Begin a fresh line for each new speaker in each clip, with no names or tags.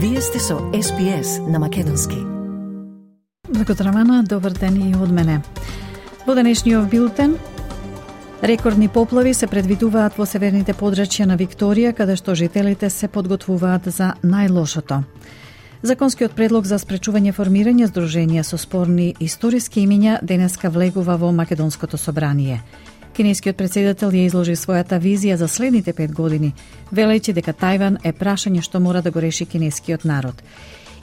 Вие сте со СПС на Македонски.
Благодарам, добар ден и од мене. Во денешниот билтен Рекордни поплави се предвидуваат во северните подрачја на Викторија, каде што жителите се подготвуваат за најлошото. Законскиот предлог за спречување формирање здруженија со спорни историски имиња денеска влегува во Македонското собрание. Кинескиот председател ја изложи својата визија за следните пет години, велејќи дека Тајван е прашање што мора да го реши кинескиот народ.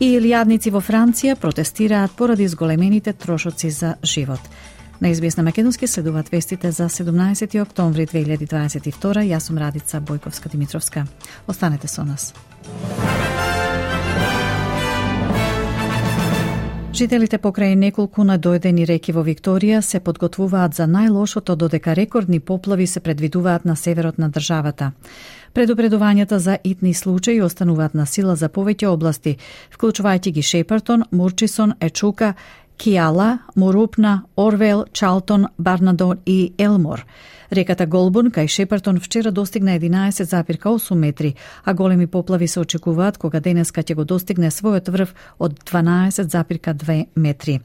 И илијадници во Франција протестираат поради зголемените трошоци за живот. На избес на Македонски следуваат вестите за 17 октомври 2022. Јас сум Радица Бојковска Димитровска. Останете со нас. Жителите покрај неколку надојдени реки во Викторија се подготвуваат за најлошото додека рекордни поплави се предвидуваат на северот на државата. Предупредувањата за итни случаи остануваат на сила за повеќе области, вклучувајќи ги Шепартон, Мурчисон, Ечука, Киала, Морупна, Орвел, Чалтон, Барнадон и Елмор. Реката Голбун кај Шепартон вчера достигна 11,8 метри, а големи поплави се очекуваат кога денеска ќе го достигне својот врв од 12,2 метри.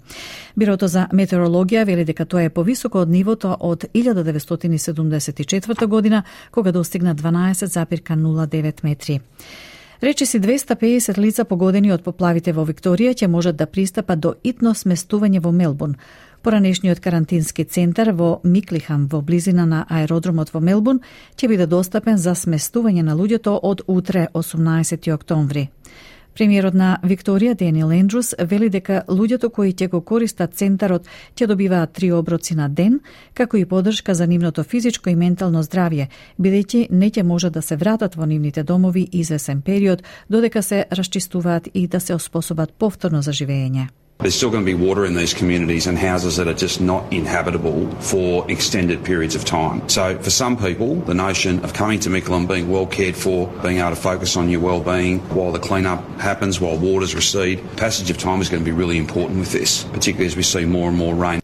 Бирото за метеорологија вели дека тоа е повисоко од нивото од 1974 година, кога достигна 12,09 метри. Речиси 250 лица погодени од поплавите во Викторија ќе можат да пристапат до итно сместување во Мелбурн. Поранешниот карантински центар во Миклихам во близина на аеродромот во Мелбурн ќе биде достапен за сместување на луѓето од утре 18 октомври. Премиерот на Викторија Денил Ендрус вели дека луѓето кои ќе го користат центарот ќе добиваат три оброци на ден, како и подршка за нивното физичко и ментално здравје, бидејќи не ќе можат да се вратат во нивните домови извесен период додека се расчистуваат и да се оспособат повторно за живење.
There's still going to be water in these communities and houses that are just not inhabitable for extended periods of time. So for some people, the notion of coming to Mickleham, being well cared for, being able to focus on your well-being while the clean-up happens, while waters recede, passage of time is going to be really important with this, particularly as we see more and more rain.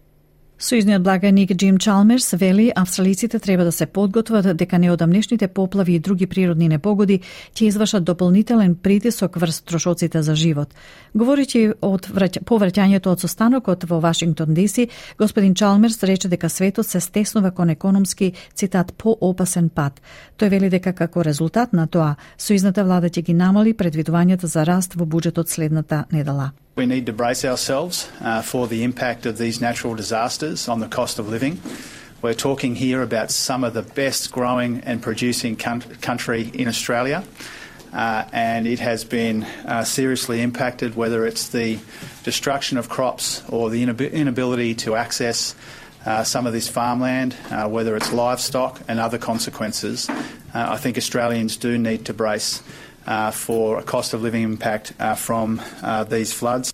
Сојузниот благаник Джим Чалмерс вели австралиците треба да се подготват дека неодамнешните поплави и други природни непогоди ќе извршат дополнителен притисок врз трошоците за живот. Говорејќи од повраќањето од состанокот во Вашингтон Диси, господин Чалмерс рече дека светот се стеснува кон економски цитат поопасен пат. Тој вели дека како резултат на тоа, сојузната влада ќе ги намали предвидувањата за раст во буџетот следната недела.
We need to brace ourselves uh, for the impact of these natural disasters on the cost of living. We're talking here about some of the best growing and producing country in Australia. Uh, and it has been uh, seriously impacted, whether it's the destruction of crops or the inability to access uh, some of this farmland, uh, whether it's livestock and other consequences. Uh, I think Australians do need to brace Uh, for a cost of living impact uh, from uh, these floods.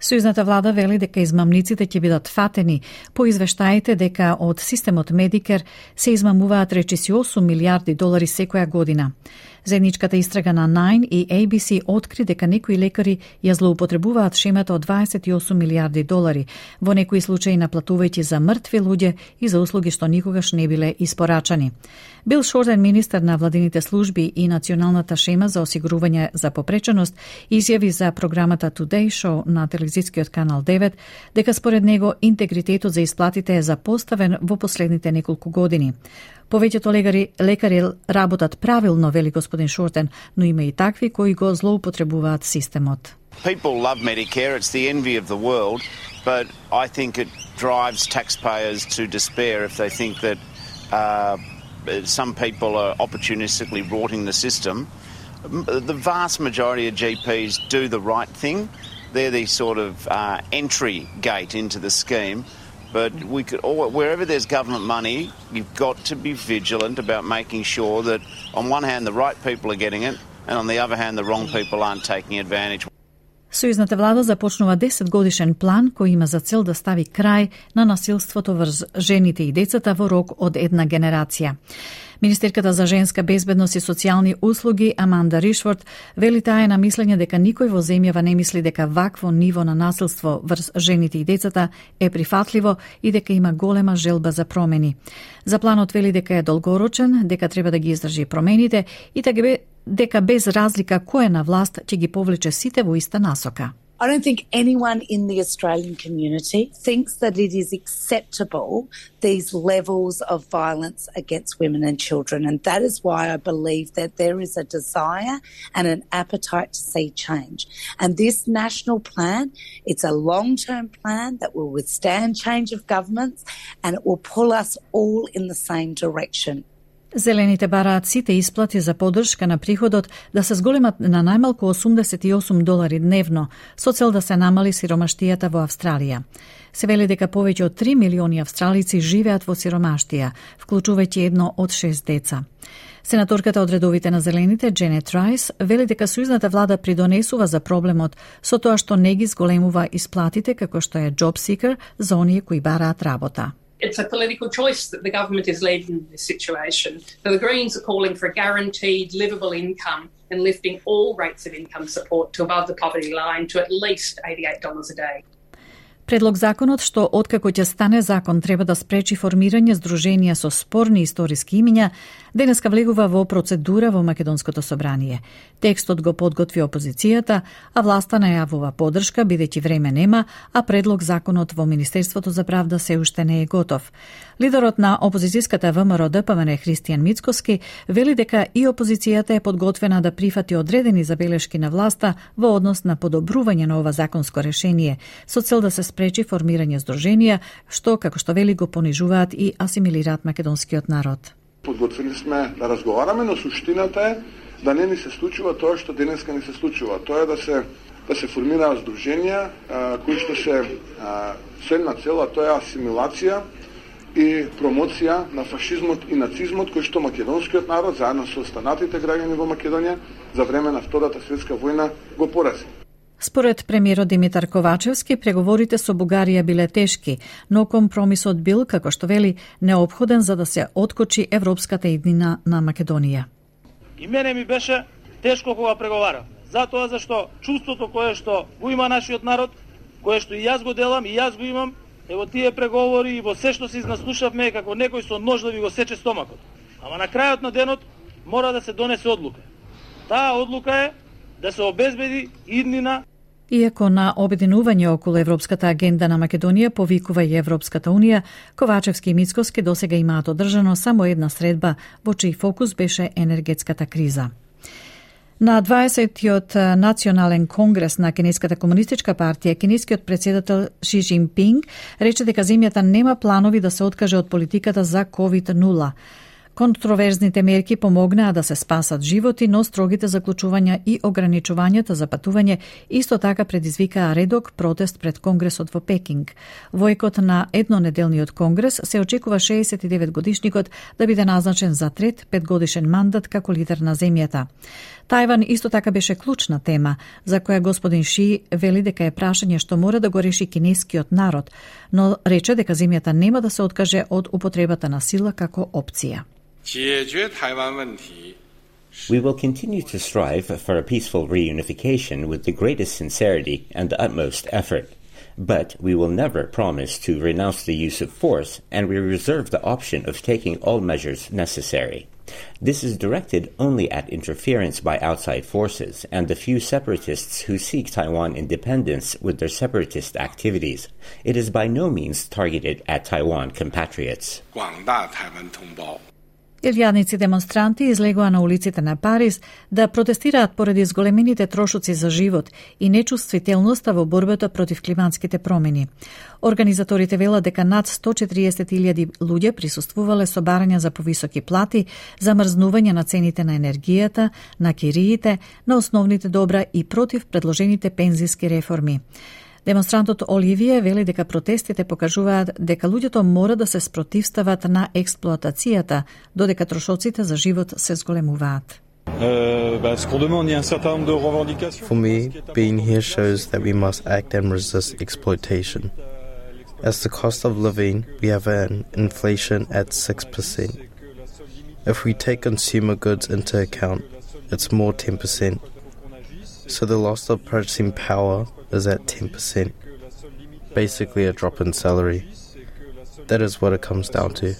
Сојузната влада вели дека измамниците ќе бидат фатени по извештаите дека од системот Медикер се измамуваат речиси 8 милиарди долари секоја година. Заедничката истрага на Nine и ABC откри дека некои лекари ја злоупотребуваат шемата од 28 милиарди долари, во некои случаи наплатувајќи за мртви луѓе и за услуги што никогаш не биле испорачани. Бил Шорден, министер на владините служби и националната шема за осигурување за попреченост, изјави за програмата Today Show на телевизискиот канал 9 дека според него интегритетот за исплатите е запоставен во последните неколку години. Повеќето лекари, лекари работат правилно, вели господин Шортен, но има и такви кои го злоупотребуваат системот.
People love Medicare, it's the envy of the world, but I think it drives taxpayers to despair if they think that uh, some people are opportunistically rorting the system. The vast majority of GPs do the right thing. They're the sort of uh, entry gate into the scheme. But we could, wherever there's government money, you've got to be vigilant about making sure that, on one hand, the right people are getting it, and on the other hand, the wrong people aren't taking advantage.
Сојузната влада започнува 10 годишен план кој има за цел да стави крај на насилството врз жените и децата во рок од една генерација. Министерката за женска безбедност и социјални услуги Аманда Ришфорд вели таа е на мислење дека никој во земјава не мисли дека вакво ниво на насилство врз жените и децата е прифатливо и дека има голема желба за промени. За планот вели дека е долгорочен, дека треба да ги издржи промените и така дека, дека без разлика кој е на власт ќе ги повлече сите во иста насока.
I don't think anyone in the Australian community thinks that it is acceptable these levels of violence against women and children. And that is why I believe that there is a desire and an appetite to see change. And this national plan, it's a long-term plan that will withstand change of governments and it will pull us all in the same direction.
Зелените бараат сите исплати за поддршка на приходот да се зголемат на најмалку 88 долари дневно, со цел да се намали сиромаштијата во Австралија. Се вели дека повеќе од 3 милиони австралици живеат во сиромаштија, вклучувајќи едно од 6 деца. Сенаторката од редовите на Зелените, Дженет Райс, вели дека сојузната влада придонесува за проблемот со тоа што не ги зголемува исплатите како што е Job Seeker за оние кои бараат работа.
It's a political choice that the government is leading in this situation. So the Greens are calling for a guaranteed livable income and lifting all rates of income support to above the poverty line to at least $88 a day.
Предлог законот што откако ќе стане закон треба да спречи формирање здруженија со спорни историски имиња, денеска влегува во процедура во Македонското собрание. Текстот го подготви опозицијата, а власта најавува поддршка бидејќи време нема, а предлог законот во Министерството за правда се уште не е готов. Лидерот на опозицијската ВМРО ДПМН Христијан Мицкоски вели дека и опозицијата е подготвена да прифати одредени забелешки на власта во однос на подобрување на ова законско решение, со цел да се спречи формирање здруженија, што, како што вели, го понижуваат и асимилираат македонскиот народ.
Подготвили сме да разговараме, но суштината е да не ни се случува тоа што денеска ни се случува. Тоа е да се да се формираат здруженија кои што се со една цела, тоа е асимилација и промоција на фашизмот и нацизмот кој што македонскиот народ заедно со останатите граѓани во Македонија за време на Втората светска војна го порази.
Според премиерот Димитар Ковачевски, преговорите со Бугарија биле тешки, но компромисот бил, како што вели, необходен за да се откочи европската иднина на Македонија.
И мене ми беше тешко кога преговарав. Затоа зашто чувството кое што го има нашиот народ, кое што и јас го делам, и јас го имам, е во тие преговори и во се што се изнаслушавме е како некој со нож да ви го сече стомакот. Ама на крајот на денот мора да се донесе одлука. Таа одлука е да се обезбеди иднина
Иако на обединување околу Европската агенда на Македонија повикува и Европската Унија, Ковачевски и Мицковски досега имаат одржано само една средба, во чиј фокус беше енергетската криза. На 20-тиот национален конгрес на Кинеската комунистичка партија, кинескиот председател Ши Жинпинг рече дека земјата нема планови да се откаже од политиката за COVID-0. Контроверзните мерки помогнаа да се спасат животи, но строгите заклучувања и ограничувањата за патување исто така предизвикаа редок протест пред Конгресот во Пекинг. Војкот на еднонеделниот Конгрес се очекува 69 годишникот да биде назначен за трет петгодишен мандат како лидер на земјата. Тајван исто така беше клучна тема, за која господин Ши вели дека е прашање што мора да го реши кинескиот народ, но рече дека земјата нема да се откаже од употребата на сила како опција.
We will continue to strive for a peaceful reunification with the greatest sincerity and the utmost effort. But we will never promise to renounce the use of force, and we reserve the option of taking all measures necessary. This is directed only at interference by outside forces and the few separatists who seek Taiwan independence with their separatist activities. It is by no means targeted at Taiwan compatriots.
Илјадници демонстранти излегоа на улиците на Париз да протестираат поради зголемените трошоци за живот и нечувствителноста во борбата против климатските промени. Организаторите велат дека над 140.000 луѓе присуствувале со барања за повисоки плати, замрзнување на цените на енергијата, на кириите, на основните добра и против предложените пензиски реформи. Демонстрантот Оливие вели дека протестите покажуваат дека луѓето мора да се спротивстават на експлоатацијата, додека трошоците за живот се зголемуваат.
For me, being here shows that we must act and resist exploitation. As the cost of living, we have an inflation at 6%. If we take consumer goods into account, it's more 10%. So the loss of purchasing power is at 10%, basically a drop in salary. That is what it comes down to.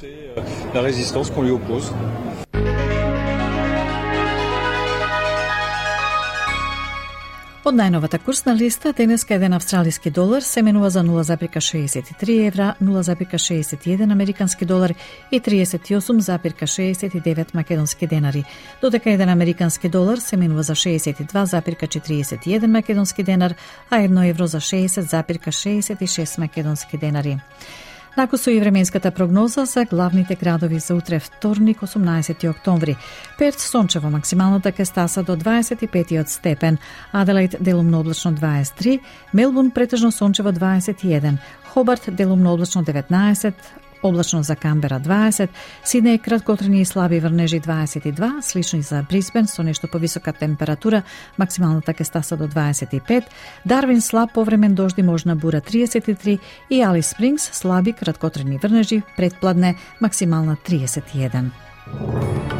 Од најновата курсна листа, денеска еден австралиски долар се менува за 0,63 евра, 0,61 американски долар и 38,69 македонски денари, додека еден американски долар се менува за 62,41 македонски денар, а едно евро за 60,66 македонски денари. Нако со и временската прогноза за главните градови за утре вторник 18 октомври. Перт сончево максималната ке стаса до 25 степен, Аделаид делумно облачно 23, Мелбун претежно сончево 21, Хобарт делумно облачно 19, Облачно за Камбера 20, Сиднеј краткотрени и слаби врнежи 22, слични за Брисбен со нешто повисока температура, максималната ке стаса до 25, Дарвин слаб повремен дожди можна бура 33 и Али Спрингс слаби краткотрени врнежи предпладне максимална 31.